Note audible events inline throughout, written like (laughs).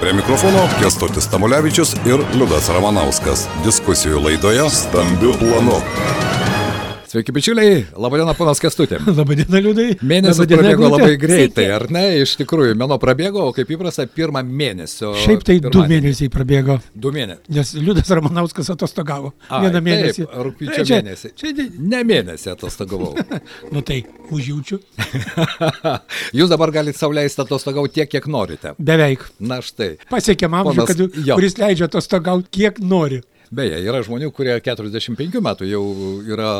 Prie mikrofono Kestutis Tamulevičius ir Liudas Ramanauskas. Diskusijų laidoje Stambių planų. Sveiki, bičiuliai. Labadiena, ponas Kestutė. (laughs) Labadiena, liūdai. Mėnesis prabėgo labai greitai, ar ne? Iš tikrųjų, mėno prabėgo, o kaip įprasta, pirmą mėnesio. Šiaip tai du mėnesiai prabėgo. Du mėnesiai. Nes Liudas Ramanauskas atostogavo. A, Vieną mėnesį. Taip, rūpiučio čia, mėnesį. Čia, ne mėnesį atostogavau. (laughs) nu tai, užjaučiu. (laughs) Jūs dabar galite sauliaisti atostogauti tiek, kiek norite. Beveik. Na štai. Pasiekėm amžių, kad, kuris leidžia atostogauti kiek nori. Beje, yra žmonių, kurie 45 metų jau yra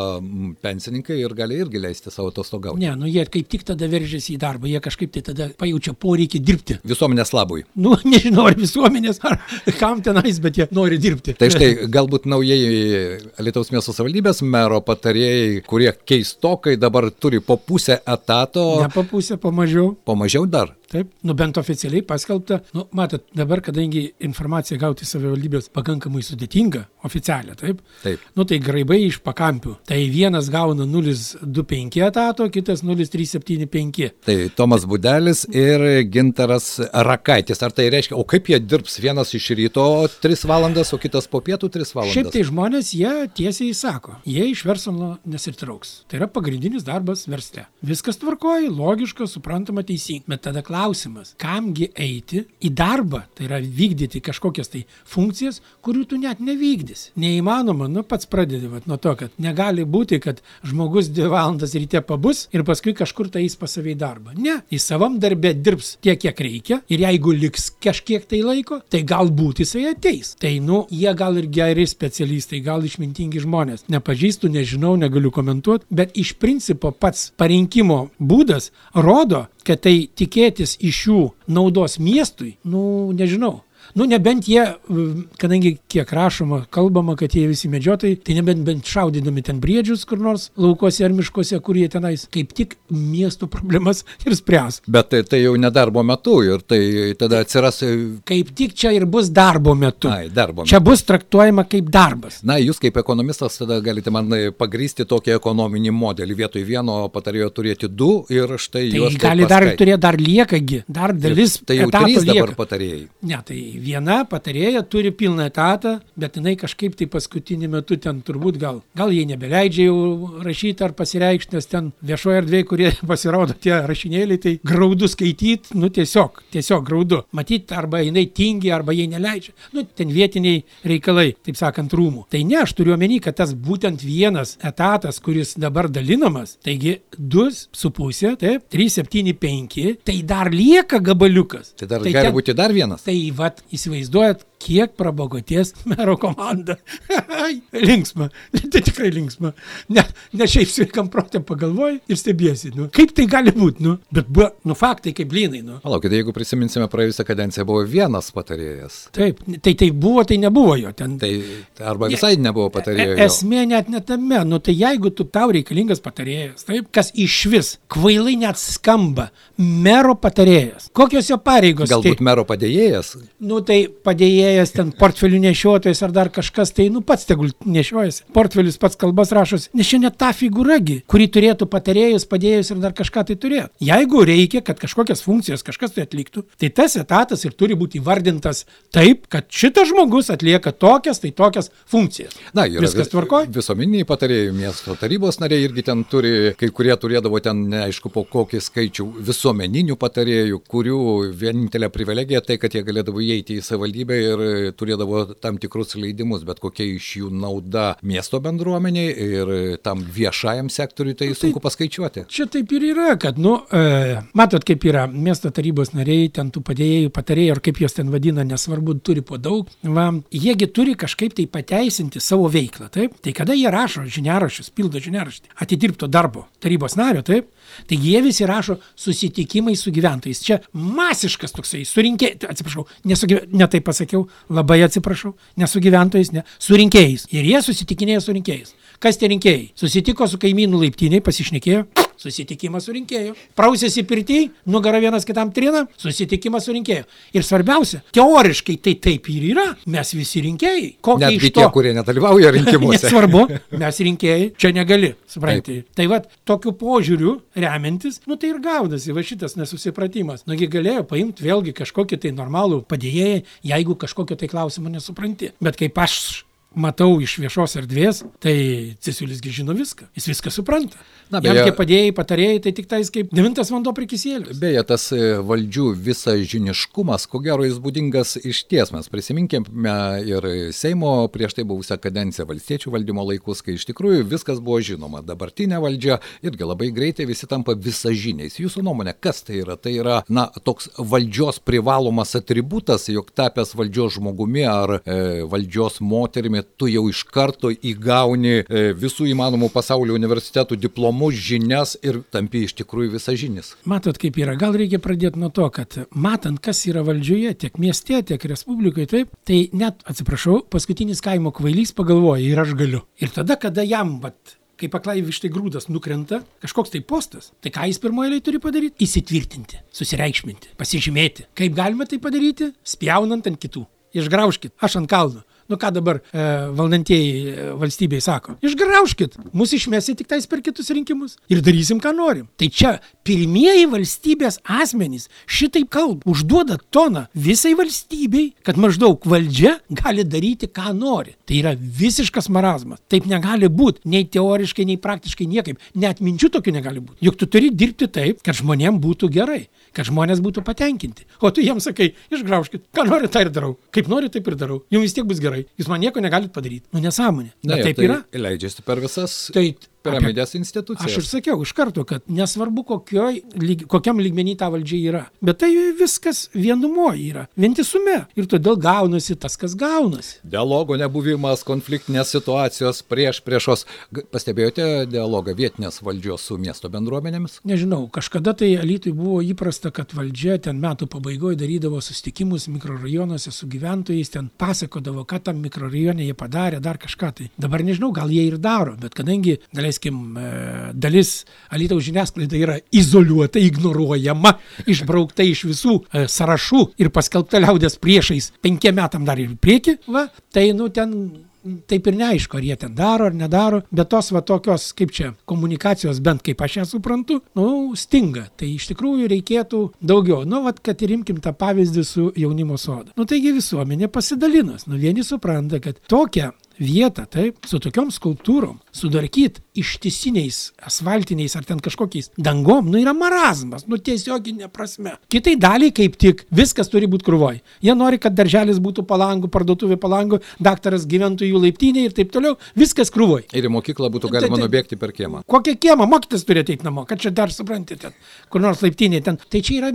pensininkai ir gali irgi leisti savo atostogauti. Ne, nu jie kaip tik tada veržiasi į darbą, jie kažkaip tai tada pajaučia poreikį dirbti. Visuomenės labui. Nu, (laughs) nežinau, ar visuomenės, ar kam tenais, bet jie nori dirbti. Tai štai, galbūt naujieji Lietuvos miesto savivaldybės mero patarėjai, kurie keistokai dabar turi po pusę etato. Ne po pusę, po mažiau. Po mažiau dar. Taip, nu bent oficialiai paskelbta. Nu, matot, dabar, kadangi informaciją gauti savivaldybės pakankamai sudėtinga, oficialią, taip? Taip. Nu tai graibai iš pakampių. Tai vienas gauna 025 etato, kitas 0375. Tai Tomas Budelis ir Gintaras Rakaitis. Ar tai reiškia, o kaip jie dirbs? Vienas iš ryto 3 valandas, o kitas po pietų 3 valandas? Šiaip tai žmonės, jie tiesiai sako, jie iš verslo nesitrauks. Tai yra pagrindinis darbas versle. Viskas tvarkoja, logiška, suprantama, teisinga. Bet tada klausimas klausimas, kamgi eiti į darbą, tai yra vykdyti kažkokias tai funkcijas, kurių tu net nevykdys. Neįmanoma, nu pats pradedi vat, nuo to, kad negali būti, kad žmogus dvi valandas ryte pabus ir paskui kažkur tai eis pas savai darbą. Ne, į savam darbę dirbs tiek, kiek reikia ir jeigu liks kažkiek tai laiko, tai galbūt jisai ateis. Tai, nu, jie gal ir geri specialistai, gal išmintingi žmonės. Nepažįstu, nežinau, negaliu komentuoti, bet iš principo pats parinkimo būdas rodo, kad tai tikėtis iš jų naudos miestui, nu, nežinau. Nu, nebent jie, kadangi kiek rašoma, kalbama, kad jie visi medžiotojai, tai nebent bent šaudydami ten briedžius kur nors laukose ar miškuose, kur jie tenais kaip tik miestų problemas (laughs) ir spręs. Bet tai, tai jau nedarbo metu ir tai tada atsiras. E, kaip tik čia ir bus darbo metu. Ai, darbo metu. Čia bus traktuojama kaip darbas. Na, jūs kaip ekonomistas tada galite man e, pagrysti tokį ekonominį modelį. Vietoj vieno patarėjo turėti du ir štai tai juos. Gali dar turėti, dar liekagi, dar dalis. Ir tai jau trys dabar patarėjai. Ne, tai viena patarėja turi pilną etatą, bet jinai kažkaip tai paskutiniu metu ten turbūt gal, gal jie nebeleidžia jau rašyti ar pasireikšti, nes ten viešoje erdvėje, kurie (laughs) pasirodo tie rašinėliai, tai graudu skaityti, nu tiesiog, tiesiog graudu. Matyti, arba jinai tingi, arba jie neleidžia. Nu, ten vietiniai reikalai, taip sakant, rūmų. Tai ne, aš turiu omeny, kad tas būtent vienas etatas, kuris dabar dalinamas, taigi 2,5, taip, 3,75, tai dar lieka gabaliukas. Tai dar tai gali ten, būti dar vienas. Tai vad, įsivaizduojat, kiek prabogoties (laughs) mero komanda. (laughs) linksma, tai tikrai linksma. Ne, ne šiaip sveikam protėm pagalvoji ir stebiesi, nu, kaip tai gali būti, nu, bet buvo, nu, faktai kaip blynai, nu. Palaukit, jeigu prisiminsime praėjusią kadenciją, buvo vienas patarėjas. Taip, tai tai buvo, tai nebuvo jo ten. Tai arba visai ne, nebuvo patarėjo. E, esmė net netame, nu, tai jeigu tu tau reikalingas patarėjas, taip, kas iš vis kvailai net skamba, mero patarėjas. Kokios jo pareigos? Galbūt tai, mero padėjėjas? Nu, tai padėjėjas ten portfelių nešiotojas ar dar kažkas, tai nu pats tegul nešiojasi. Portfelius pats kalbas rašosi, nes čia ne ta figūragi, kuri turėtų patarėjus, padėjus ir dar kažką tai turėti. Jeigu reikia, kad kažkokias funkcijas kažkas tai atliktų, tai tas etatas ir turi būti įvardintas taip, kad šitas žmogus atlieka tokias, tai tokias funkcijas. Na, yra viskas tvarkoja. Visuomeniniai patarėjai, miesto tarybos nariai irgi ten turi, kai kurie turėdavo ten neaišku po kokį skaičių visuomeninių patarėjų, kurių vienintelė privilegija tai, kad jie galėdavo įeiti į savivaldybę ir turėdavo tam tikrus leidimus, bet kokia iš jų nauda miesto bendruomeniai ir tam viešajam sektoriui, tai, tai sunku paskaičiuoti. Čia taip ir yra, kad, nu, e, matot, kaip yra miesto tarybos nariai, ten tų padėjėjų, patarėjų, ar kaip juos ten vadina, nesvarbu, turi po daug, va, jiegi turi kažkaip tai pateisinti savo veiklą, taip? Tai kada jie rašo žiniaraščius, pildo žiniaraštį, atidirbto darbo tarybos nario, taip? Taigi jie visi rašo susitikimai su gyventojais. Čia masiškas toksai, surinkė, atsiprašau, nesugyve, ne taip pasakiau, labai atsiprašau, ne su gyventojais, ne, su rinkėjais. Ir jie susitikinėja su rinkėjais. Kas tie rinkėjai? Susitiko su kaimynų laiptiniai, pasišnekėjo, susitikimas su rinkėju. Prausėsi pirtį, nugara vienas kitam trina, susitikimas su rinkėju. Ir svarbiausia, teoriškai tai taip ir yra, mes visi rinkėjai. Kokie iš to, tie, kurie nedalyvauja (laughs) rinkimuose. Nesvarbu, mes rinkėjai, čia negali, suprantate. Tai vad, tokiu požiūriu remiantis, nu tai ir gaudasi va šitas nesusipratimas. Nugi galėjo paimti vėlgi kažkokį tai normalų padėjėją, jeigu kažkokio tai klausimo nesupranti. Bet kaip aš matau iš viešos erdvės, tai Cesiulisgi žino viską, jis viską supranta. Na, Jam beje- tie padėjai, patarėjai, tai tik tais kaip devintas vanduo prie kisėlius. Beje, tas e, valdžių visažiniškumas, ko gero jis būdingas iš ties. Mes prisiminkime ir Seimo prieš tai buvusią kadenciją valstiečių valdymo laikus, kai iš tikrųjų viskas buvo žinoma. Dabartinė valdžia irgi labai greitai visi tampa visažiniais. Jūsų nuomonė, kas tai yra? Tai yra, na, toks valdžios privalomas atributas, jog tapęs valdžios žmogumi ar e, valdžios moterimi, tu jau iš karto įgauni e, visų įmanomų pasaulio universitetų diplomus, žinias ir tampi iš tikrųjų visažinis. Matot, kaip yra. Gal reikia pradėti nuo to, kad matant, kas yra valdžioje, tiek mieste, tiek respublikoje, taip, tai net, atsiprašau, paskutinis kaimo kvailys pagalvoja ir aš galiu. Ir tada, kada jam, vat, kai paklai vištai grūdas nukrenta, kažkoks tai postas, tai ką jis pirmoje eilėje turi padaryti? Įsitvirtinti, susireikšminti, pasižymėti. Kaip galime tai padaryti? Spjaunant ant kitų. Išgraužkit, aš ant kalno. Nu ką dabar e, valdantieji e, valstybei sako? Išgraužkit, mus išmesi tik tais per kitus rinkimus ir darysim, ką norim. Tai čia pirmieji valstybės asmenys šitaip kalba, užduoda toną visai valstybei, kad maždaug valdžia gali daryti, ką nori. Tai yra visiškas marazmas. Taip negali būti, nei teoriškai, nei praktiškai niekaip. Net minčių tokių negali būti. Juk tu turi dirbti taip, kad žmonėms būtų gerai, kad žmonės būtų patenkinti. O tu jiems sakai, išgraužkit, ką nori, tai ir darau. Kaip nori, taip ir darau. Jums vis tiek bus gerai. Jūs man nieko negalit padaryti. Nu nesąmonė. Na, Bet ir taip tai yra. Leidžiasi per visas Tai piramidės Aš ir sakiau iš karto, kad nesvarbu, kokioj, lyg, kokiam lygmenį ta valdžia yra, bet tai viskas vienumoje yra, vientisume. Ir todėl gaunasi tas, kas gaunasi. Dialogo nebuvimas, konfliktinės situacijos prieš priešos. Pastebėjote dialogą vietinės valdžios su miesto bendruomenėmis? Nežinau, kažkada tai Alitui buvo įprasta, kad valdžia ten metų pabaigoje darydavo susitikimus mikrorajonuose su gyventojais, ten pasakodavo, ką tam mikrorajone jie padarė, dar kažką tai. Dabar nežinau, gal jie ir daro, bet kadangi, daleiskim, e, dalis Alitaus žiniasklaida yra izoliuota, ignoruojama, išbraukta iš visų e, sąrašų ir paskelbta liaudės priešais penkiem metam dar ir į priekį, va, tai nu ten taip ir neaišku, ar jie ten daro ar nedaro, bet tos va tokios, kaip čia, komunikacijos, bent kaip aš ją suprantu, nu, stinga. Tai iš tikrųjų reikėtų daugiau. Nu, vad, kad ir imkim tą pavyzdį su jaunimo sodu. Nu, taigi visuomenė pasidalinas. Nu, vieni supranta, kad tokia vietą, taip, su tokiom skulptūrom, sudarkyt ištisiniais asfaltiniais ar ten kažkokiais dangom, nu yra marazmas, nu tiesioginė prasme. Kitai daliai kaip tik viskas turi būti krūvoj. Jie nori, kad darželis būtų palangų, parduotuvė palangų, daktaras gyventų jų laiptinėje ir taip toliau, viskas krūvoj. Ir į mokyklą būtų Tai- galima tai- nubėgti per kiemą. Kokią kiemą mokytis turi ateiti namo, kad čia dar suprantate, kur nors laiptinėje ten. Tai čia yra,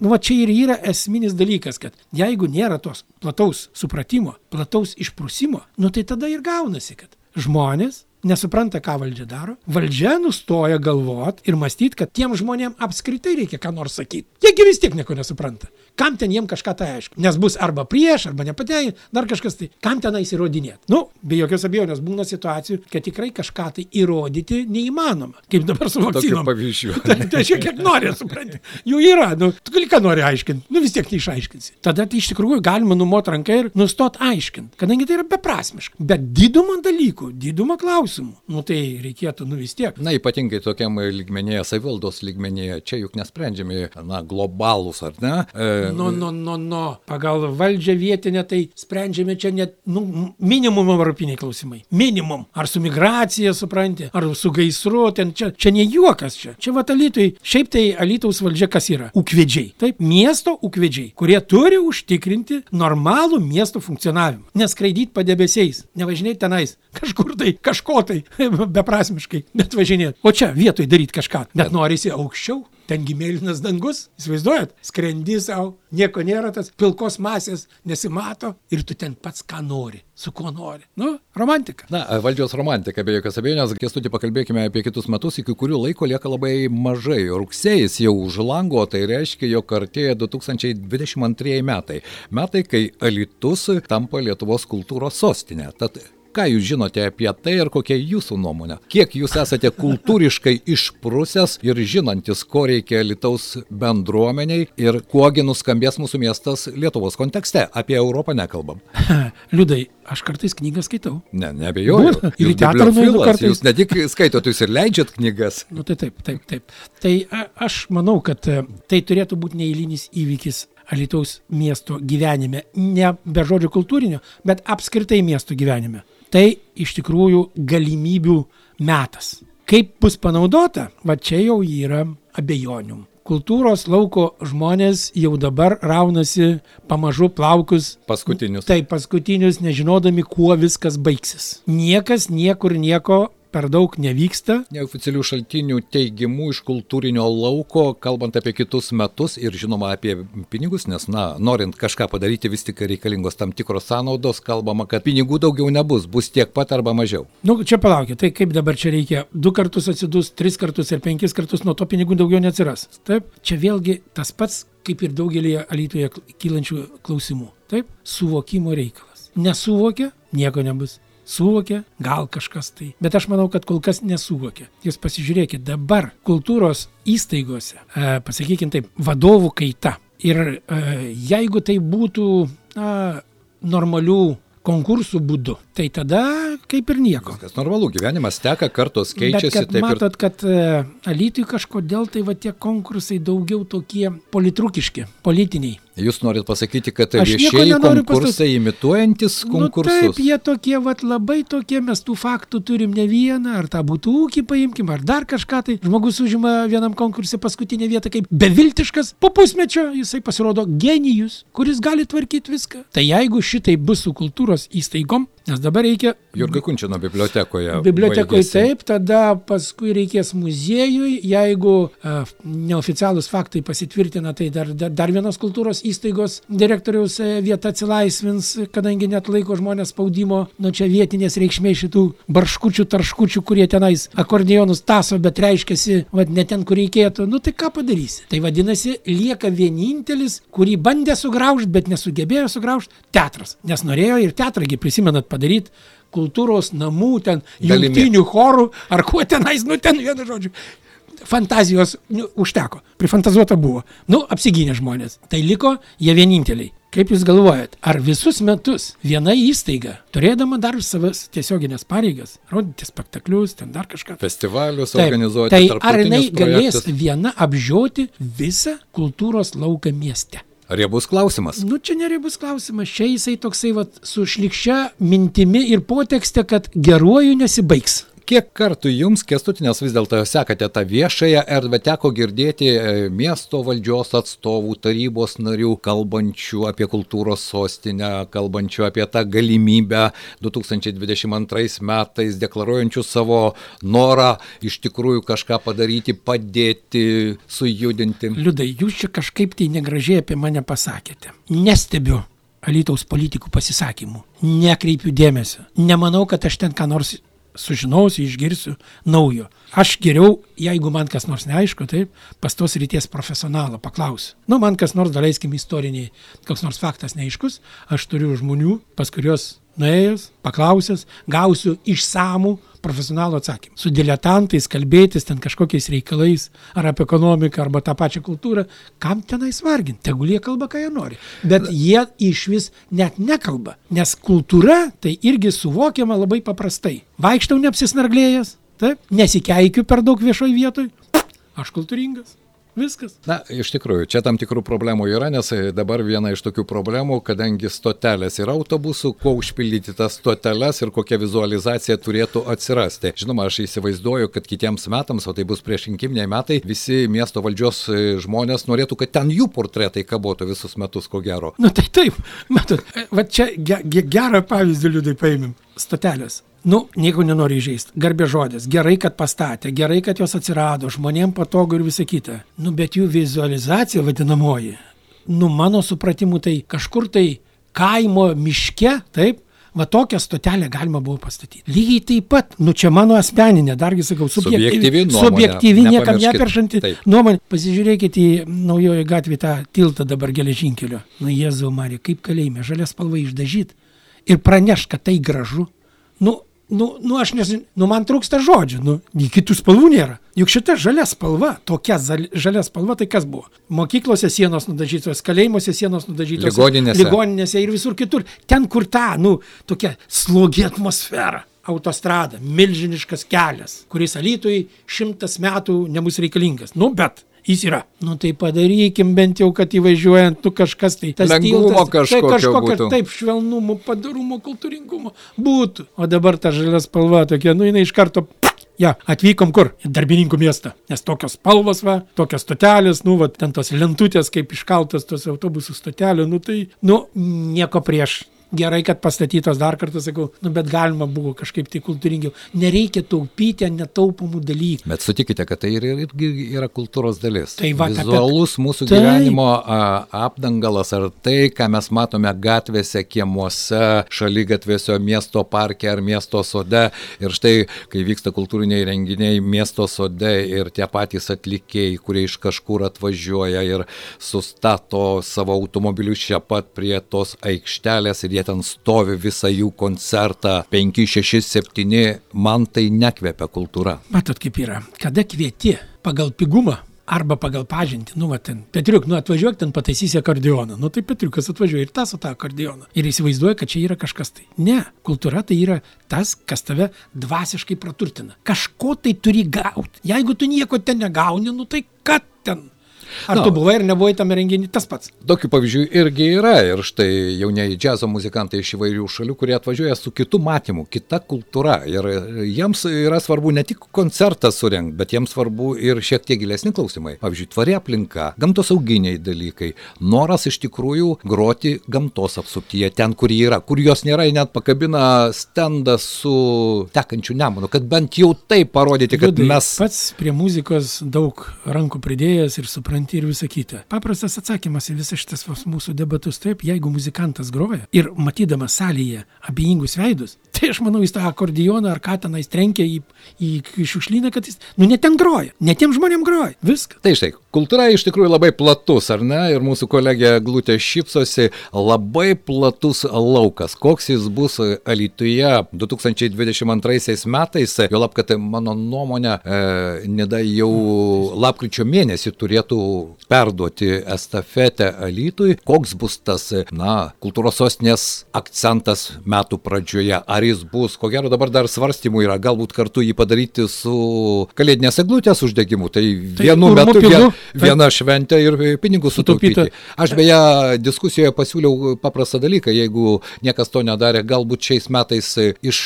nu, va, čia ir yra esminis dalykas, kad jeigu nėra tos plataus supratimo, plataus išprusimo, nu tai tada ir gaunasi, kad žmonės nesupranta, ką valdžia daro, valdžia nustoja galvot ir mąstyti, kad tiem žmonėm apskritai reikia ką nors sakyti. Jiegi vis tiek nieko nesupranta. Kam ten jiem kažką tai aišku? Nes bus arba prieš, arba nepatenkinti, dar kažkas tai. Kam tenais įrodinėti? Nu, be jokios abejonės būna situacijų, kad tikrai kažką tai įrodyti neįmanoma. Kaip dabar su vakcinom. pavyzdžių. (laughs) Tai, tai šiek tiek nori, supranti. Jų yra, nu, tu gali ką nori aiškinti, nu vis tiek neišaiškinsi. Tada tai iš tikrųjų galima numot ranką ir nustot aiškinti, kadangi tai yra beprasmiška. Bet didumą dalykų, didumą klausimų, nu tai reikėtų, nu vis tiek. Na, ypatingai tokiam lygmenyje, savivaldos lygmenyje, čia juk nesprendžiami, na, globalūs, ar ne? E, Nu, nu, nu, nu. Pagal valdžią vietinę tai sprendžiame čia net, nu, minimum europiniai klausimai. Minimum. Ar su migracija, supranti, ar su gaisru, ten čia, čia ne juokas čia. Čia va alytui, šiaip tai alytaus valdžia kas yra? Ukvedžiai. Taip, miesto ukvedžiai, kurie turi užtikrinti normalų miesto funkcionavimą. Neskraidyti padebesiais, nevažinėti tenais, kažkur tai, kažko tai, (laughs) beprasmiškai, bet važinėti. O čia vietoj daryti kažką, bet norisi aukščiau. Tengi mėlynas dangus, įsivaizduojat, skrendi savo, nieko nėra, tas pilkos masės nesimato ir tu ten pats ką nori, su kuo nori. Nu, romantika. Na, valdžios romantika, be jokios abejonės, kestutį pakalbėkime apie kitus metus, iki kurių laiko lieka labai mažai. Rugsėjas jau už lango, tai reiškia, jog artėja 2022 metai. Metai, kai Alitus tampa Lietuvos kultūros sostinė. Tad ką jūs žinote apie tai ir kokia jūsų nuomonė? Kiek jūs esate kultūriškai išprusęs ir žinantis, ko reikia Lietuvos bendruomeniai ir kuogi nuskambės mūsų miestas Lietuvos kontekste? Apie Europą nekalbam. (laughs) Liudai, aš kartais knygas skaitau. Ne, nebejoju. Ir teatrą bibliofilas, kartais. Jūs ne tik skaitot, jūs ir leidžiat knygas. Nu tai taip, taip, taip. Tai a, aš manau, kad e, tai turėtų būti neįlynis įvykis Alitaus miesto gyvenime. Ne be žodžio kultūrinio, bet apskritai miesto gyvenime. Tai iš tikrųjų galimybių metas. Kaip bus panaudota, va čia jau yra abejonių. Kultūros lauko žmonės jau dabar raunasi pamažu plaukus Paskutinius. Taip, paskutinius, nežinodami, kuo viskas baigsis. Niekas niekur nieko per daug nevyksta. Neoficialių šaltinių teigimų iš kultūrinio lauko, kalbant apie kitus metus ir žinoma apie pinigus, nes, na, norint kažką padaryti, vis tik reikalingos tam tikros sąnaudos, kalbama, kad pinigų daugiau nebus, bus tiek pat arba mažiau. Nu, čia palaukit, tai kaip dabar čia reikia du kartus atsidus, tris kartus ir penkis kartus, nuo to pinigų daugiau neatsiras. Taip, čia vėlgi tas pats, kaip ir daugelį alytoje kylančių klausimų. Taip, suvokimo reikalas. Nesuvokia, nieko nebus. Suvokia, gal kažkas tai. Bet aš manau, kad kol kas nesuvokia. Jūs pasižiūrėkite, dabar kultūros įstaigose, e, pasakykime taip, vadovų kaita. Ir e, jeigu tai būtų na, normalių konkursų būdu, tai tada kaip ir nieko. Kas normalu, gyvenimas teka, kartos keičiasi, Bet kad taip ir matot, kad Alytui kažkodėl tai va tie konkursai daugiau tokie politrukiški, politiniai. Jūs norit pasakyti, kad tai viešieji konkursai imituojantis Nu, konkursus. taip, jie tokie, vat, labai tokie, mes tų faktų turim ne vieną, ar tą būtų ūkį paimkim, ar dar kažką tai. Žmogus užima vienam konkursui paskutinę vietą kaip beviltiškas, po pusmečio jisai pasirodo genijus, kuris gali tvarkyti viską. Tai jeigu šitai bus su kultūros įstaigom, nes dabar reikia Jurga Kunčino bibliotekoje. Bibliotekoje baigėsi. taip, tada paskui reikės muziejui, jeigu uh, neoficialūs faktai pasitvirtina, tai dar, dar, dar vienos kultūros įstaigos direktoriaus e, vieta atsilaisvins, kadangi net laiko žmonės spaudimo, nu čia vietinės reikšmės šitų barškučių, tarškučių, kurie tenais akordeonus taso, bet reiškiasi, vad ne ten, kur reikėtų, nu tai ką padarysi. Tai vadinasi, lieka vienintelis, kurį bandė sugraužti, bet nesugebėjo sugraužti - teatras. Nes norėjo ir teatragi, prisimenat, padaryti kultūros namų, ten Dalimi. jungtinių chorų, ar kuo tenais, nu ten vienu žodžiu. Fantazijos nu, užteko, prifantazuota buvo. Nu, apsigynė žmonės. Tai liko jie vieninteliai. Kaip Jūs galvojat, ar visus metus viena įstaiga, turėdama dar savas tiesioginės pareigas, rodyti spektaklius, ten dar kažką. Festivalius Taip, organizuoti. tai ar jinai galės projektus. viena apžioti visą kultūros lauką mieste? Riebus klausimas. Nu, čia neribus klausimas. Čia jisai toksai vat, su šlikščia mintimi ir potekste, kad geruoju nesibaigs. Kiek kartų jums, kestutinės vis dėlto sekate tą viešąją erdvę, teko girdėti e, miesto valdžios atstovų, tarybos narių, kalbančių apie kultūros sostinę, kalbančių apie tą galimybę 2022 metais, deklaruojančių savo norą iš tikrųjų kažką padaryti, padėti, sujudinti. Liudai, jūs čia kažkaip tai negražiai apie mane pasakėte. Nestebiu Alytaus politikų pasisakymų. Nekreipiu dėmesio. Nemanau, kad aš ten ką nors sužinosiu, išgirsiu naujo. Aš geriau, jeigu man kas nors neaišku, taip, pas tos ryties profesionalą paklausiu. Nu, man kas nors, daleiskim, istoriniai, koks nors faktas neaiškus, aš turiu žmonių, pas kuriuos nuėjęs, paklausęs, gausiu išsamų profesionalų atsakymą. Su diletantais kalbėtis ten kažkokiais reikalais, ar apie ekonomiką, arba tą pačią kultūrą, kam tenais varginti, tegul jie kalba, ką jie nori. Bet jie iš vis net nekalba, nes kultūra tai irgi suvokiama labai paprastai. Vaikštau neapsisnarglėjęs, taip, nesikeikiu per daug viešoj vietoj, aš kultūringas. Viskas. Na, iš tikrųjų, čia tam tikrų problemų yra, nes e, dabar viena iš tokių problemų, kadangi stotelės yra autobusų, kuo užpildyti tas stoteles ir kokia vizualizacija turėtų atsirasti. Žinoma, aš įsivaizduoju, kad kitiems metams, o tai bus priešrinkiminiai metai, visi miesto valdžios e, žmonės norėtų, kad ten jų portretai kabotų visus metus, ko gero. Nu tai taip, matot, va čia ge, ge, gerą pavyzdį liūdai paėmėm. Stotelės. Nu, nieko nenori įžeisti. Garbė žodis. Gerai, kad pastatė, gerai, kad jos atsirado, žmonėm patogu ir visa kita. Nu, bet jų vizualizacija vadinamoji. Nu, mano supratimu, tai kažkur tai kaimo miške, taip, va tokią stotelę galima buvo pastatyti. Lygiai taip pat, nu čia mano asmeninė, dargi sakau, Subjektyvi subjektyvi, niekam neperšanti nuomonė. Pasižiūrėkite į naujojo gatvį tą tiltą dabar geležinkelio. Nu, Jėzau Marija, kaip kalėjime, žalias spalva išdažyt ir praneš, kad tai gražu. nu, nu, nu aš nežinau, nu man trūksta žodžių, nu, kitų spalvų nėra. Juk šita žalia spalva, tokia žalia spalva, tai kas buvo? Mokyklose sienos nudažytos, kalėjimuose sienos nudažytos. Ligoninėse. Ligoninėse ir visur kitur. Ten, kur ta, nu, tokia slogi atmosfera. Autostrada, milžiniškas kelias, kuris alytui šimtas metų nebus reikalingas. Nu, bet jis yra. Nu tai padarykim bent jau, kad įvažiuojant, nu kažkas tai. Tas Lengvumo tiltas- tai kažkokio, būtų. Taip, švelnumo, padarumo, kultūringumo būtų. O dabar ta žalia spalva tokia, nu jinai iš karto. Ja, atvykom kur? Į darbininkų miestą. Nes tokios spalvos, va, tokios stotelės, nu, va, ten tos lentutės, kaip iškaltas tos autobusų stotelė, nu tai, nu, nieko prieš. Gerai, kad pastatytos dar kartą, sakau, nu, bet galima buvo kažkaip tai kultūringiau. Nereikia taupyti ant netaupomų dalykų. Bet sutikite, kad tai ir- irgi yra kultūros dalis. Tai va, apie- Vizualus mūsų Taip. gyvenimo a, apdangalas ar tai, ką mes matome gatvėse, kiemuose, šalygatvėse, miesto parke ar miesto sode. Ir štai, kai vyksta kultūriniai renginiai miesto sode ir tie patys atlikėjai, kurie iš kažkur atvažiuoja ir sustato savo automobilius čia pat prie tos aikštelės ir jie ten stovi visą jų koncertą 5, 6, 7, man tai nekvepia kultūra. Matot, kaip yra. Kada kvieti pagal pigumą arba pagal pažintį, nu, va ten, Petriuk, nu atvažiuok ten pataisysi akordeoną. Nu, tai Petriukas atvažiuoja ir tas tą akordeoną. Ir įsivaizduoja, kad čia yra kažkas tai. Ne, kultūra tai yra tas, kas tave dvasiškai praturtina. Kažko tai turi gauti. Jeigu tu nieko ten negauni, nu tai kad ten? Ar Na. tu buvai ar nebuvai tame renginį, tas pats. Tokių pavyzdžių irgi yra ir štai jaunieji džiazo muzikantai iš įvairių šalių, kurie atvažiuoja su kitu matymu, kita kultūra. Ir jiems yra svarbu ne tik koncertą surengti, bet jiems svarbu ir šiek tiek gilesni klausimai. Pavyzdžiui, tvari aplinka, gamtosauginiai dalykai, noras iš tikrųjų groti gamtos apsuptyje, ten, kur ji yra, kur jos nėra, net pakabina stendą su tekančiu nemunu, kad bent jau tai parodyti, kad Liudai, mes... Pats prie muzikos daug rankų pridėjęs ir supranti ir visa kita. Paprastas atsakymas į visas šitas mūsų debatus taip, jeigu muzikantas groja ir matydamas salėje abejingus veidus, tai aš manau, jis tą akordeoną ar ką tenais trenkia į, į šiukšlyną, kad jis, nu, ne ten groja, ne tiem žmonėm groja, viskas. Tai štai, kultūra iš tikrųjų labai platus, ar ne? Ir mūsų kolegė Glutė šypsosi, labai platus laukas. Koks jis bus Alytuje 2022 metais, jo lab, kad mano nuomonė, e, Nida jau lapkričio mėnesį turėtų perduoti estafetę Alytui. Koks bus tas, na, kultūros sostinės akcentas metų pradžioje? Ar jis bus, ko gero dabar dar svarstymų yra, galbūt kartu jį padaryti su kalėdinės eglutės uždegimu. Tai Tai vienu metu vien, viena šventė ir pinigus sutaupyti. Aš beje diskusijoje pasiūliau paprastą dalyką, jeigu niekas to nedarė, galbūt šiais metais iš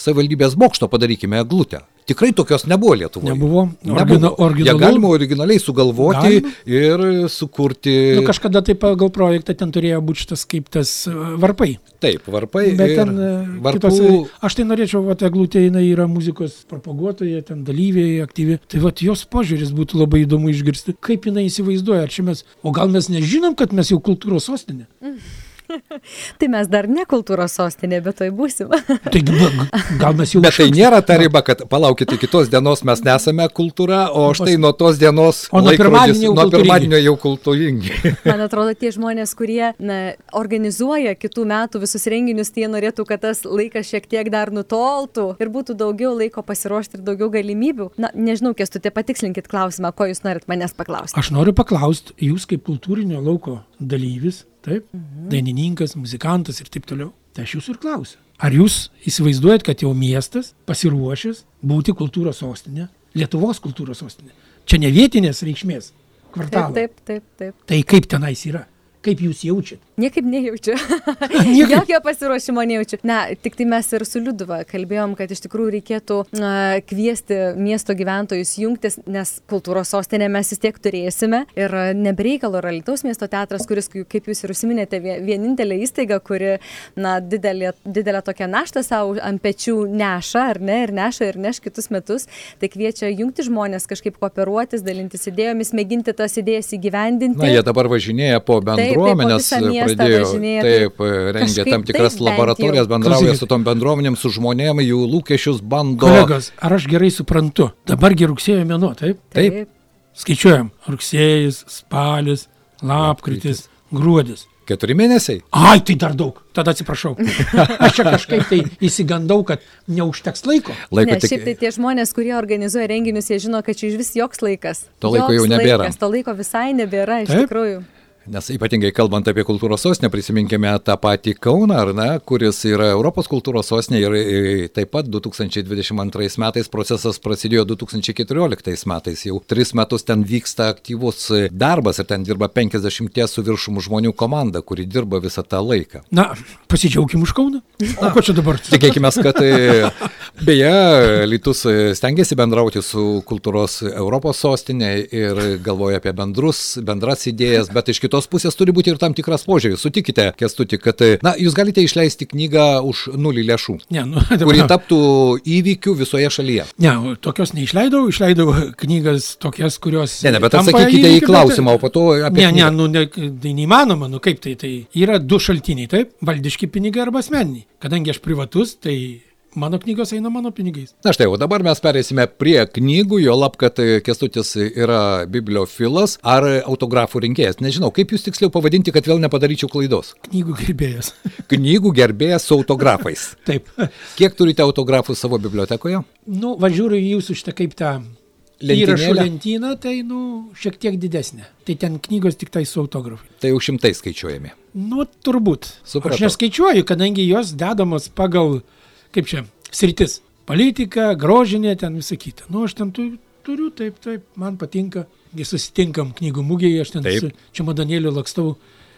savivaldybės bokšto padarykime eglutę. Tikrai tokios nebuvo Lietuvoje. Nebuvo. Origina- Ją originalu. galima originaliai sugalvoti Galima. ir sukurti. Nu, kažkada tai pagal projektą ten turėjo būti šitas kaip tas e, varpai. Taip, varpai. Bet ir ten e, varpų. kitose, aš tai norėčiau, va, eglutė jinai yra muzikos propaguotoja, ten dalyviai aktyvi. Tai va, jos požiūris būtų labai įdomu išgirsti, kaip jinai įsivaizduoja, ar čia mes, o gal mes nežinom, kad mes jau kultūros sostinė. (laughs) Tai mes dar ne kultūros sostinė, bet toj būsim. (laughs) Taigi, ba- gal mes jau... Bet tai nėra ta riba, kad palaukite kitos dienos mes nesame kultūra, o štai nuo tos dienos O nuo pirmadienio jau nuo pirmadienio jau kultūringi. (laughs) Man atrodo, tie žmonės, kurie na, organizuoja kitų metų visus renginius, tie norėtų, kad tas laikas šiek tiek dar nutoltų ir būtų daugiau laiko pasiruošti ir daugiau galimybių. Na, nežinau, kestutė, patikslinkit klausimą, ko jūs norit manęs paklausti. Aš noriu paklausti, jūs kaip kultūrinio lauko dalyvis, taip, mhm. dainininkas, muzikantas ir taip toliau, tai aš jūsų ir klausiu. Ar jūs įsivaizduojat, kad jau miestas pasiruošęs būti kultūros sostinė, Lietuvos kultūros sostinė? Čia ne vietinės reikšmės Taip, kvartalas. taip, taip, taip. Tai kaip tenais yra? Kaip jūs jaučiat? Niekaip nejaučiu. (laughs) Jokio pasiruošimo nejaučiu. Na, tik tai mes ir su Liuduva kalbėjom, kad iš tikrųjų reikėtų na, kviesti miesto gyventojus jungtis, nes kultūros sostinė mes vis tiek turėsime. Ir nebereikalo yra Lietuvos miesto teatras, kuris, kaip jūs ir užsiminėte, vie- vienintelė įstaiga, kuri na, didelė, didelę tokią naštą savo ant pečių neša, ar ne, ir neša, ir neš kitus metus. Tai kviečia jungti žmonės, kažkaip kooperuotis, dalintis idėjomis, mėginti tas idėjas įgyvendinti. Na, jie dabar važinėja po po bendruomenės, visą miestą pradėjo važinėja, taip, tai rengia kažkaip tam tikras taip laboratorijas, bendrauja Klausykit. su tom bendruomenėm, su žmonėm, jų lūkesčius bando. Kolegos, ar aš gerai suprantu? Dabargi rugsėjo mėnuo, taip? Taip. Skaičiuojam. Rugsėjais, spalis, lapkritis, gruodis. Keturi mėnesiai? Ai, tai dar daug. Tada atsiprašau. Aš čia kažkaip tai įsigandau, kad neužteks laiko. Laiko Ne, tik... šiaip tai tie žmonės, kurie organizuoja renginius, jie žino, kad čia iš vis joks laikas. To laiko Joks jau nebėra. Laikas, to laiko visai nebėra, iš Taip. tikrųjų. Nes ypatingai kalbant apie kultūros sostinę, prisiminkime tą patį Kauną, ar ne, kuris yra Europos kultūros sostinė ir e, taip pat 2022 metais procesas prasidėjo 2014 metais. Jau tris metus ten vyksta aktyvus darbas ir ten dirba 50 su viršum žmonių komanda, kuri dirba visą tą laiką. Na, pasidžiaugim už Kauną. O ko čia dabar? (laughs) Tikėkime, kad beje, Litus e, stengiasi bendrauti su kultūros Europos sostinė ir galvoja apie bendrus, bendras idėjas, bet iš kitos pusės turi būti ir tam tikras požiūris. Sutikite, Kestuti, kad na, jūs galite išleisti knygą už nulį lėšų, Ne, nu, (laughs) kuri dabar, taptų įvykių visoje šalyje. ne, tokios neišleidau, išleidau knygas tokias, kurios... Ne, ne, bet atsakykite į įvykiu, bet- klausimą, o po to apie... Ne, ne, knygą. nu, ne, tai neįmanoma, nu kaip tai, tai yra du šaltiniai, taip, valdiški pinigai arba asmeniniai. Kadangi aš privatus, tai mano knygos eina mano pinigais. Na štai, o dabar mes perėsime prie knygų, jo lab, kad e, Kestutis yra bibliofilas ar autografų rinkėjas. Nežinau, kaip jūs tiksliau pavadinti, kad vėl nepadaryčiau klaidos. Knygų gerbėjas. (laughs) Knygų gerbėjas su autografais. (laughs) taip. Kiek turite autografų savo bibliotekoje? Nu, važiuoju į jūsų šitą kaip tą įrašų lentyną, tai, nu, šiek tiek didesnė. Tai ten knygos tik tai su autografai. Tai jau šimtai skaičiuojami. Nu, turbūt. Supratau. Aš neskaičiuoju, kadangi jos dedamos pagal, kaip čia, sritis. Politika, grožinė, ten visą kitą. Nu, aš ten tu, turiu, taip, taip, man patinka. Kai susitinkam knygų mugėje, aš ten Taip. su čemodanėliu lakstau.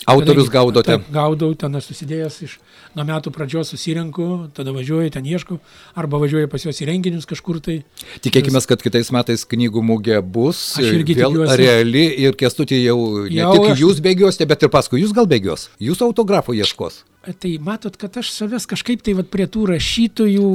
Autorius gaudote? Taip, gaudau, ten aš susidėjęs iš nuo metų pradžios susirenku, tada važiuoju, ten ieškau, arba važiuoju pas juos į renginius kažkur tai. Tikėkime, kad kitais metais knygų mugė bus Aš irgi vėl tikiuosi. reali ir kestutį jau ne Jau tik aš- jūs bėgiosite, bet ir paskui jūs gal bėgios. Jūs autografų ieškos. Tai matot, kad aš savęs kažkaip tai vat, prie tų rašytojų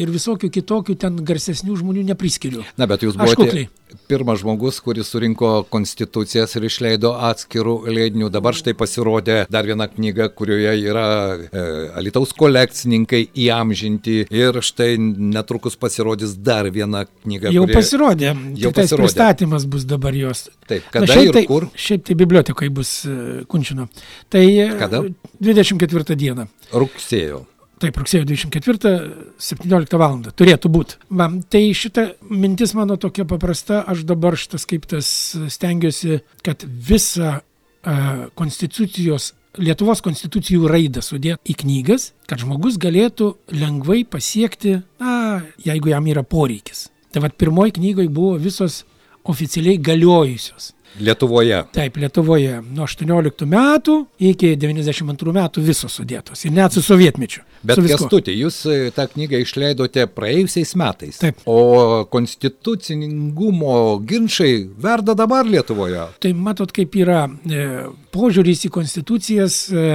ir visokių kitokių ten garsesnių žmonių nepriskiriu. Na, bet jūs buvote pirmas žmogus, kuris surinko konstitucijas ir išleido atskirų leidinių. Dabar štai pasirodė dar viena knyga, kurioje yra e, Alitaus kolekcininkai įamžinti ir štai netrukus pasirodys dar viena knyga. Jau kuri- pasirodė. Jau Tiktais pasirodė. pristatymas bus dabar jos. Taip, Na, kada šiaip ir tai, kur? Šiaip tai bibliotekoje bus e, Kunčino. Tai e, Kada? 24 dieną. Rugsėjo. Taip, rugsėjo 24, 17 val. turėtų būti. Man, tai šita mintis mano tokia paprasta, aš dabar šitas kaip tas stengiuosi, kad visą uh, konstitucijos, Lietuvos konstitucijų raidą sudėti į knygas, kad žmogus galėtų lengvai pasiekti, na, jeigu jam yra poreikis. Tai vad pirmoji knygoje buvo visos oficialiai galiojusios. Lietuvoje. Taip, Lietuvoje nuo 18 metų iki 92 metų visos sudėtos. Ir net su sovietmečiu. Bet su kestutį, jūs e, tą knygą išleidote praėjusiais metais. Taip. O konstituciningumo ginčiai verda dabar Lietuvoje. Tai matot, kaip yra e, požiūris į konstitucijas e,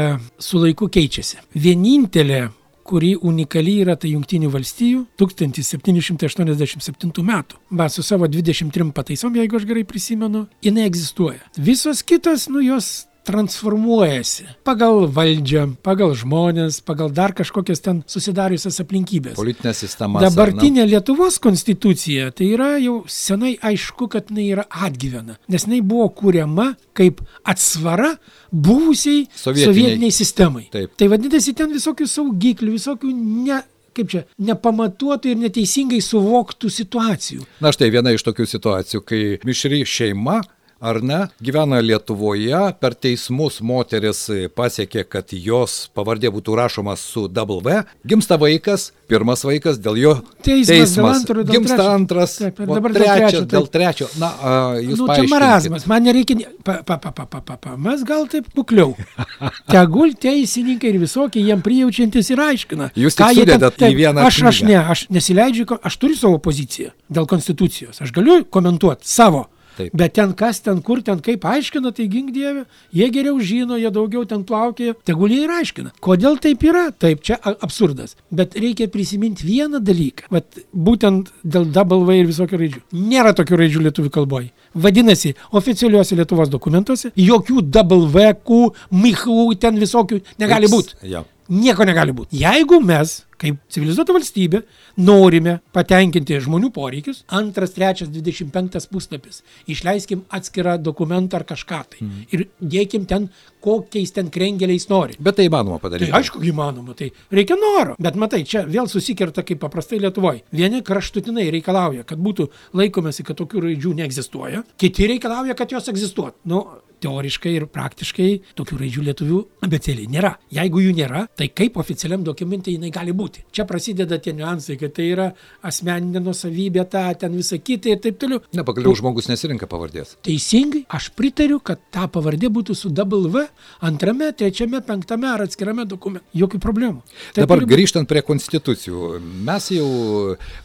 su laiku keičiasi. Vienintelė kuri unikali yra tai Junktinių valstijų 1787 metų. Va, su savo 23 pataisom, jeigu aš gerai prisimenu, jinai egzistuoja. Visos kitos, nu jos transformuojasi pagal valdžią, pagal žmonės, pagal dar kažkokias ten susidariusias aplinkybės. Politinė sistema. Dabartinė Lietuvos konstitucija, tai yra jau senai aišku, kad jinai yra atgyvena, nes jinai buvo kuriama kaip atsvara buvusiai Sovietiniai. sovietiniai sistemai. Taip. Tai vadinasi, ten visokių saugiklių, visokių ne, kaip čia, nepamatuotų ir neteisingai suvoktų situacijų. Na štai viena iš tokių situacijų, kai mišri šeima ar ne, gyvena Lietuvoje, per teismus moteris pasiekė, kad jos pavardė būtų rašoma su W, gimsta vaikas, pirmas vaikas, dėl jo Teismas dėl antro, dėl gimsta trečio. antras, Taip, o dabar trečio, taip. dėl trečio. Na, a, jūs nu, čia marazmas, man nereikia. Pa, pa, pa, pa, pa, pa, pa. Mes gal taip kukliau. (laughs) Tegul teisininkai ir visokie jiem prijaučiantis ir aiškina. Jūs ką jie sudedat į vieną Aš, aš ne, aš nesileidžiu, aš turiu savo poziciją dėl konstitucijos. Aš galiu komentuoti savo. Taip. Bet ten kas, ten kur, ten kaip aiškina, tai gink dievė, jie geriau žino, jie daugiau ten plaukia, tegul jie ir aiškina. Kodėl taip yra? Taip, čia absurdas. Bet reikia prisiminti vieną dalyką. Vat būtent dėl W ir visokių raidžių. Nėra tokių raidžių lietuvių kalboje. Vadinasi, oficialiuose Lietuvos dokumentuose jokių W, Q, MIHU, ten visokių negali būti. jo. Nieko negali būti. Jeigu mes kaip civilizuota valstybė, norime patenkinti žmonių poreikius. Antras, trečias, 25 puslapis. Išleiskim atskirą dokumentą ar kažką tai. Mm. Ir dėkim ten, kokiais ten krengeliais nori. Bet tai įmanoma padaryti. Tai aišku, įmanoma, tai reikia noro. Bet matai, čia vėl susikerta kaip paprastai Lietuvoje. Vieni kraštutinai reikalauja, kad būtų laikomasi, kad tokių raidžių neegzistuoja, kiti reikalauja, kad jos egzistuotų. Nu, teoriškai ir praktiškai tokių raidžių lietuvių abecėlė nėra. Jeigu jų nėra, tai kaip oficialiam dokumente jinai gali būti? Čia prasideda tie niuansai, kad tai yra asmeninė nusavybė, ta ten visa kita ir taip toliau. Ne, pagaliau žmogus nesirinka pavardės. Teisingai, aš pritariu, kad ta pavardė būtų su V antrame, trečiame, penktame ar atskirame dokumente. Jokių problemų. Tai Dabar turi... grįžtant prie konstitucijų. Mes jau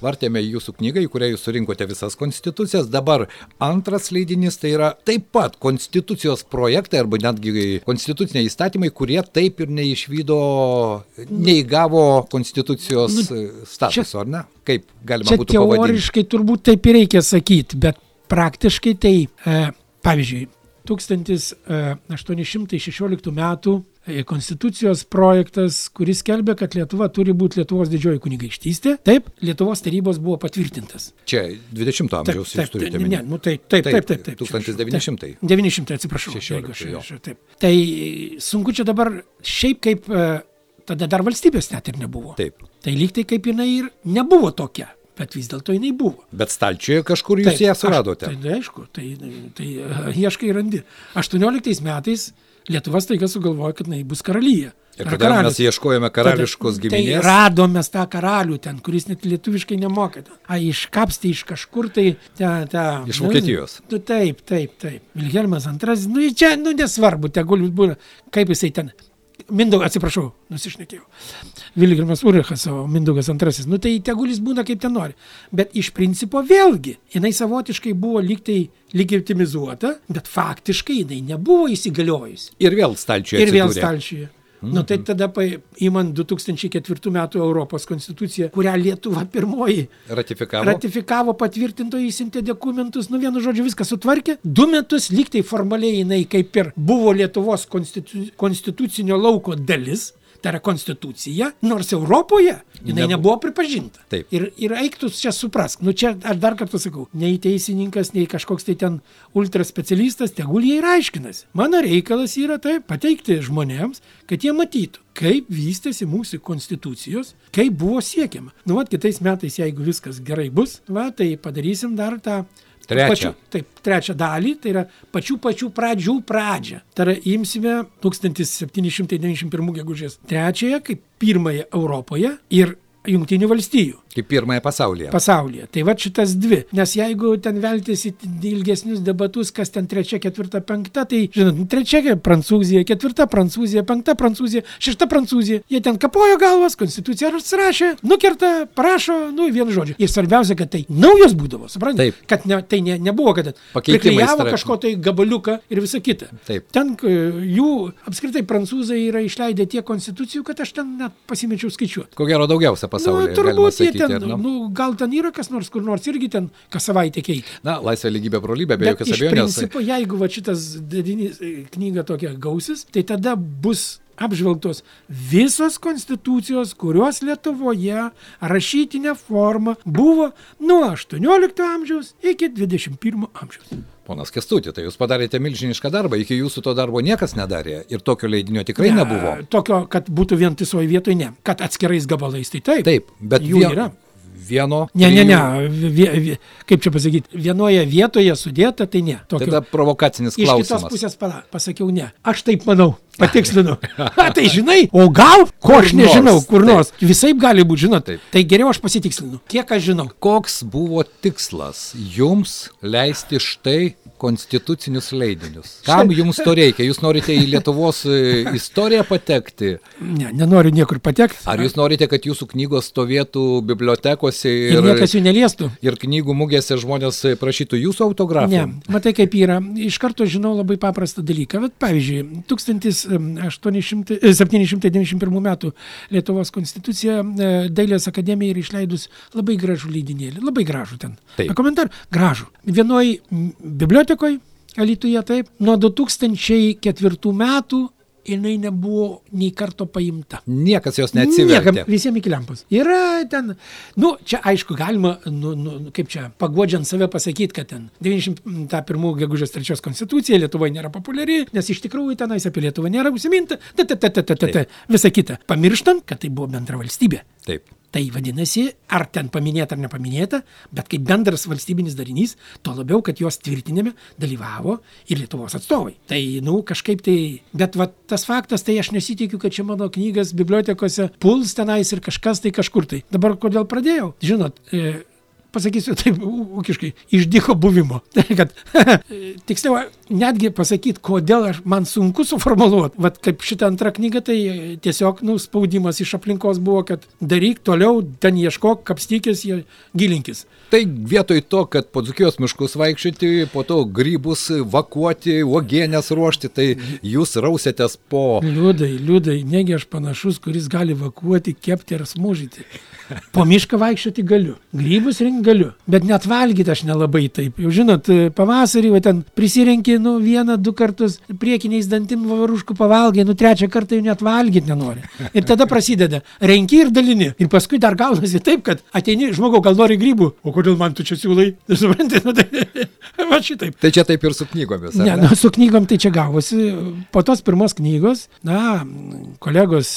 vartėme jūsų knygą, į kurią jūs surinkote visas konstitucijas. Dabar antras leidinys tai yra taip pat konstitucijos projektai arba netgi konstituciniai įstatymai, kurie taip ir neišvydo, neįgavo konstitucijos nu, statuso, ar ne? Kaip galima čia būtų pavadinti? Teoriškai turbūt taip ir reikia sakyti, bet praktiškai tai, e, pavyzdžiui, 1816 metų e, konstitucijos projektas, kuris skelbia, kad Lietuva turi būti Lietuvos didžioji kunigaikštystė. Taip, Lietuvos tarybos buvo patvirtintas. Čia 20 amžiaus taip, taip, taip, ne, nu, taip, taip, taip, taip, taip. 1900. 900, atsiprašau. 16, jeigu aš, aš, taip. Tai sunku čia dabar šiaip kaip e, tada dar valstybės net ir nebuvo. Taip. Tai lyg tai kaip jinai ir nebuvo tokia bet vis dėlto jinai buvo. Bet stalčiuje kažkur jūs Taip, ją suradote. Aš, tai aišku, tai, tai uh, ieškai randi. 18 metais Lietuva staiga sugalvojo, kad jinai bus karalyje. Ir kada mes ieškojame karališkos Tada, giminės. Tai radome tą karalių ten, kuris net lietuviškai nemokė. A, iškapstė iš kažkur tai tą... tą iš Vokietijos. Nu, taip, taip, taip. Vilhelmas II, nu čia, nu nesvarbu, tegul būna, kaip jisai ten Mindaugas, atsiprašau, nusišnekėjau. Vilgrimas Urichas, o Mindaugas antrasis. Nu tai tegulis būna kaip ten nori. Bet iš principo vėlgi, jinai savotiškai buvo lyg tai legitimizuota, bet faktiškai jinai nebuvo įsigaliojusi. Ir vėl stalčiuje. Ir vėl stalčiuje. Nu tai tada paimant 2004 metų Europos konstituciją, kurią Lietuva pirmoji ratifikavo, ratifikavo patvirtintojai įsintė dokumentus, nu vienu žodžiu viską sutvarkė. Du metus lygtai formaliai jinai kaip ir buvo Lietuvos konstitu, konstitucinio lauko dalis, tai yra konstitucija, nors Europoje jinai Nebu. nebuvo pripažinta. Taip. Ir, ir eiktus čia suprask, nu čia aš dar kartą sakau, nei teisininkas, nei kažkoks tai ten ultraspecialistas, tegul jie ir aiškinasi. Mano reikalas yra tai pateikti žmonėms, kad jie matytų, kaip vystėsi mūsų konstitucijos, kaip buvo siekiama. Nu, vat kitais metais, jeigu viskas gerai bus, va, tai padarysim dar tą Trečią. Pačių, taip, trečią dalį, tai yra pačių pačių pradžių pradžią. Tai yra imsime 1791 gegužės trečiąją kaip pirmąją Europoje ir Junktinių valstijų. Kaip pirmąją pasaulyje. Pasaulyje. Tai va šitas dvi. Nes jeigu ten veltis į ilgesnius debatus, kas ten trečia, ketvirta, penkta, tai, žinot, nu, trečia Prancūzija, ketvirta Prancūzija, penkta Prancūzija, šešta Prancūzija. Jie ten kapojo galvas, konstituciją rašė, nukerta, parašo, nu, vienu žodžiu. Ir svarbiausia, kad tai naujos būdavo, suprantate? Kad ne, tai ne, nebuvo, kad priklyjavo kažko tai gabaliuką ir visa kita. Taip. Ten e, jų, apskritai, prancūzai yra išleidę tiek konstitucijų, kad aš ten net pasimečiau skaičiuoti. Ko gero daugiausia pasaulyje. Nu, turbūt jie ten, nu? gal ten yra kas nors, kur nors irgi ten kas savaitę keičia. Na, laisvė lygybė, brolybė, be jokios abejonės. Principo, jeigu va šitas dedinys e, knyga tokia gausis, tai tada bus apžvelgtos visos konstitucijos, kurios Lietuvoje rašytinė forma buvo nuo 18 amžiaus iki 21 amžiaus. Ponas Kestutė, tai jūs padarėte milžinišką darbą, iki jūsų to darbo niekas nedarė ir tokio leidinio tikrai ne, nebuvo. Tokio, kad būtų vientisoje vietoje, ne. Kad atskirais gabalais, tai taip. Taip, bet jų vien, yra vieno. Ne, ne, ne, vie, vie, kaip čia pasakyti, vienoje vietoje sudėta, tai ne. Tokio. Tada provokacinis klausimas. Iš kitos pusės pala, pasakiau ne. Aš taip manau, patikslinu. (laughs) A, tai žinai, o gal, ko aš nežinau, kur nors. Taip. Visai gali būti, žinot. Taip. Tai geriau aš pasitikslinu. Kiek aš žinau. Koks buvo tikslas jums leisti štai konstitucinius leidinius. Kam jums to reikia? Jūs norite į Lietuvos e, istoriją patekti? Ne, nenoriu niekur patekti. Ar jūs norite, kad jūsų knygos stovėtų bibliotekose ir, ir niekas jų neliestų? Ir knygų mugėse žmonės prašytų jūsų autografų? Ne, matai kaip yra. Iš karto žinau labai paprastą dalyką. Bet pavyzdžiui, 1791 m. Lietuvos konstitucija e, Dailės akademija yra išleidus labai gražų leidinėlį. Labai gražų ten. Taip. Komentar. Gražų. Vienoj bibliotekoje Alituje taip. Nuo 2004 metų jinai nebuvo nei karto paimta. Niekas jos neatsivertė. Niekam, visiems iki lempos. Yra ten, nu, čia aišku, galima, nu, nu, kaip čia, pagodžiant save pasakyti, kad ten 91 gegužės 3 konstitucija Lietuvoje nėra populiari, nes iš tikrųjų tenais apie Lietuvą nėra užsiminta, ta, ta, ta, ta, ta, ta, ta, visa kita. Pamirštant, kad tai buvo bendra valstybė. Taip. Tai vadinasi, ar ten paminėta ar nepaminėta, bet kaip bendras valstybinis darinys, tuo labiau, kad jos tvirtinime dalyvavo ir Lietuvos atstovai. Tai, nu, kažkaip tai, bet va, tas faktas, tai aš nesitikiu, kad čia mano knygas bibliotekose puls tenais ir kažkas tai kažkur tai. Dabar kodėl pradėjau? Žinot, e, pasakysiu taip ūkiškai, išdyko buvimo. Tai (laughs) kad, (laughs) tiksliau, netgi pasakyti, kodėl aš, man sunku suformuluoti. Vat kaip šitą antrą knygą, tai tiesiog, nu, spaudimas iš aplinkos buvo, kad daryk toliau, ten ieškok, kapstykis, gilinkis. Tai vietoj to, kad po dzukijos miškus vaikščioti, po to grybus vakuoti, uogienės ruošti, tai jūs rausėtės po... Liūdai, liūdai, negi aš panašus, kuris gali vakuoti, kepti ar smūžyti. Po mišką vaikščioti galiu, grybus rinkti galiu, bet net valgyti aš nelabai taip. Jau žinot, pavasarį va, ten prisirenki, nu, vieną, du kartus priekiniais dantim varuškų pavalgai, nu, trečią kartą jau net valgyti nenori. Ir tada prasideda, renki ir dalini. Ir paskui dar gaunasi taip, kad ateini, žmogau, gal nori grybų, o kodėl man tu čia siūlai? Suprantate, nu, tai (laughs) va šitaip. Tai čia taip ir su knygomis. ar Ne, nu, su knygom tai čia gavosi. Po tos pirmos knygos, na, kolegos,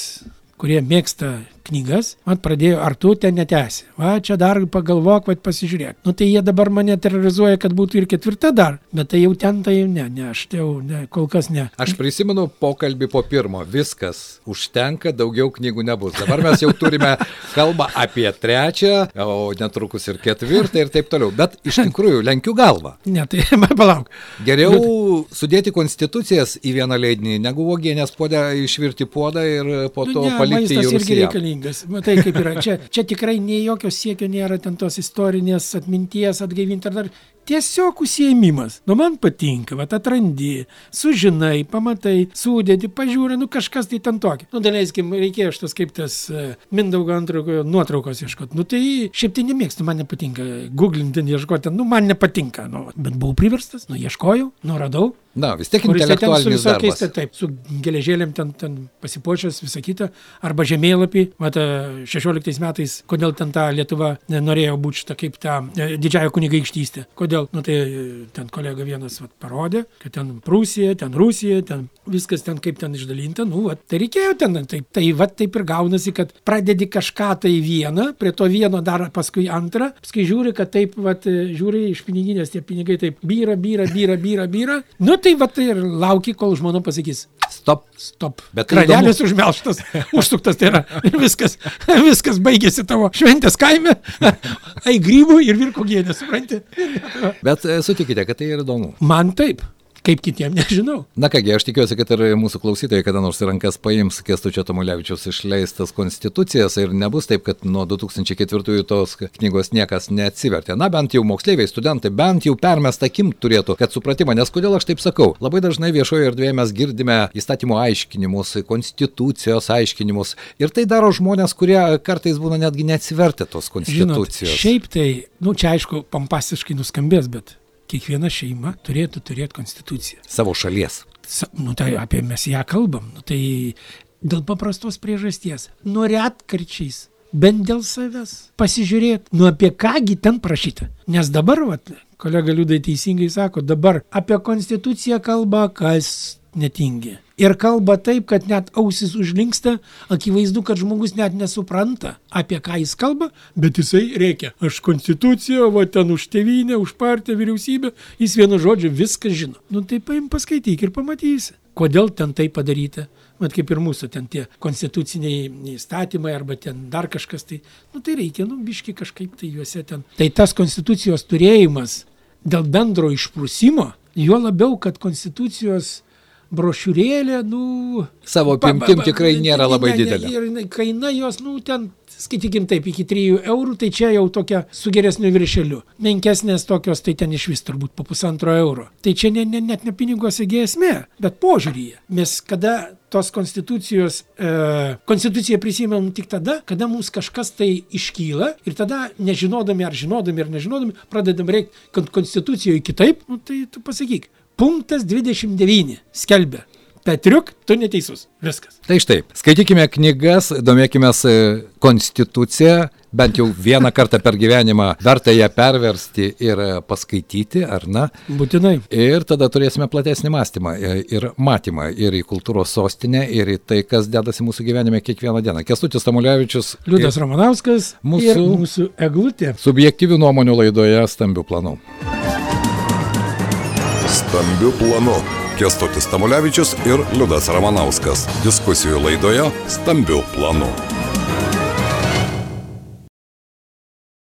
kurie mėgsta knygas, man pradėjo, ar tu ten netesi. Va, čia dar pagalvok, va, pasižiūrėk. Nu, tai jie dabar mane terrorizuoja, kad būtų ir ketvirta dar, bet tai jau ten tai jau ne, ne, aš tai jau ne, kol kas ne. Aš prisimenu pokalbį po pirmo. Viskas užtenka, daugiau knygų nebus. Dabar mes jau turime kalbą apie trečią, o netrukus ir ketvirtą ir taip toliau. Bet iš tikrųjų lenkiu galvą. Ne, tai (laughs) palauk. Geriau sudėti konstitucijas į vieną leidinį, negu uogienės podę išvirti puodą ir po to Nu, ne, palikti jį. Reikalingas. Matai, kaip yra. Čia, čia tikrai nei jokio siekio nėra ten tos istorinės atminties atgaivinti ar dar. Tiesiog užsiemimas. Nu, man patinka, va, atrandi, sužinai, pamatai, sudėdi, pažiūri, nu kažkas tai ten tokio. Nu, daleiskim, reikėjo šitas kaip tas uh, Mindaugo antrojo nuotraukos ieškoti. Nu, tai šiaip tai nemėgstu, man nepatinka. Googlinti, ieškoti, nu, man nepatinka. Nu, bet buvau priverstas, nu, ieškojau, nu, radau. Na, vis tiek intelektualinis visokiais, darbas. tai taip, su geležėlėm ten, ten pasipuošęs, visą kitą, arba žemėlapį, mata, 16 metais, kodėl ten ta Lietuva e, norėjo būti šitą kaip tą e, didžiąją kunigaikštystę. Kodėl, nu tai e, ten kolega vienas vat, parodė, kad ten Prūsija, ten Rusija, ten viskas ten kaip ten išdalinta, nu, vat, tai reikėjo ten, taip, tai va taip ir gaunasi, kad pradedi kažką tai vieną, prie to vieno dar paskui antrą, paskui žiūri, kad taip, vat, e, žiūri iš piniginės tie pinigai taip byra, byra, byra, byra, byra. Nu tai va tai ir lauki, kol žmona pasakys, Stop. stop. Bet tai Kranelis užmelštas, (laughs) užsuktas, tai yra ir viskas, (laughs) viskas baigėsi tavo šventės kaime, (laughs) ai grybų ir virko gėdė, supranti? Bet e, sutikite, kad tai yra įdomu. Man taip, kaip kitiem (laughs) nežinau. Na kągi, aš tikiuosi, kad ir mūsų klausytojai kada nors į rankas paims Kestučio Tomulevičiaus išleistas konstitucijas ir nebus taip, kad nuo 2004 tos knygos niekas neatsivertė. Na bent jau moksleiviai, studentai, bent jau permest akim turėtų, kad supratimą, nes kodėl aš taip sakau. Labai dažnai viešoje erdvėje mes girdime įstatymo aiškinimus, konstitucijos aiškinimus ir tai daro žmonės, kurie kartais būna netgi neatsivertę tos Žinot, konstitucijos. šiaip tai, nu čia aišku, pompastiškai nuskambės, bet kiekviena šeima turėtų turėti konstituciją. Savo šalies. Sa- Nu tai apie mes ją kalbam. Nu, tai dėl paprastos priežasties. Nu retkarčiais. Bent dėl savęs. Pasižiūrėt, nu apie kągi ten prašyta. Nes dabar, vat, kolega Liudai teisingai sako, dabar apie konstituciją kalba kas netingi. Ir kalba taip, kad net ausis užlinksta, akivaizdu, kad žmogus net nesupranta, apie ką jis kalba, bet jisai reikia. Aš konstituciją, va ten už tėvynę, už partiją, vyriausybę, jis vienu žodžiu viską žino. Nu tai paim paskaityk ir pamatysi, kodėl ten tai padaryta. Mat kaip ir mūsų ten tie konstituciniai įstatymai arba ten dar kažkas tai, nu tai reikia, nu biški kažkaip tai juose ten. Tai tas konstitucijos turėjimas dėl bendro išprusimo, juo labiau, kad konstitucijos brošiūrėlė, nu... Savo apimtim tikrai nėra labai didelė. Ir kaina jos, nu, ten, skaitykim taip, iki 3 eurų, tai čia jau tokia su geresniu viršeliu. Menkesnės tokios, tai ten iš vis turbūt po pusantro euro. Tai čia ne, ne, net ne piniguose esmė, bet požiūryje. Mes kada tos konstitucijos, e, konstituciją prisimėm tik tada, kada mums kažkas tai iškyla ir tada nežinodami ar žinodami ar nežinodami pradedam reikti, kad konstitucijoje kitaip, nu, tai tu pasakyk. Punktas 29 skelbia. Petriuk, tu neteisus. Viskas. Tai štai, skaitykime knygas, domėkime konstituciją, bent jau vieną kartą per gyvenimą verta ją perversti ir paskaityti, ar ne? Būtinai. Ir tada turėsime platesnį mąstymą ir matymą ir į kultūros sostinę, ir į tai, kas dedasi mūsų gyvenime kiekvieną dieną. Kestutis Tamulevičius. Liudas Ramanauskas. Mūsų, mūsų eglutė. Subjektyvių nuomonių laidoje stambių planų. Stambių planų. Kestutis Tamulevičius ir Liudas Ramanauskas. Diskusijų laidoje Stambių planų.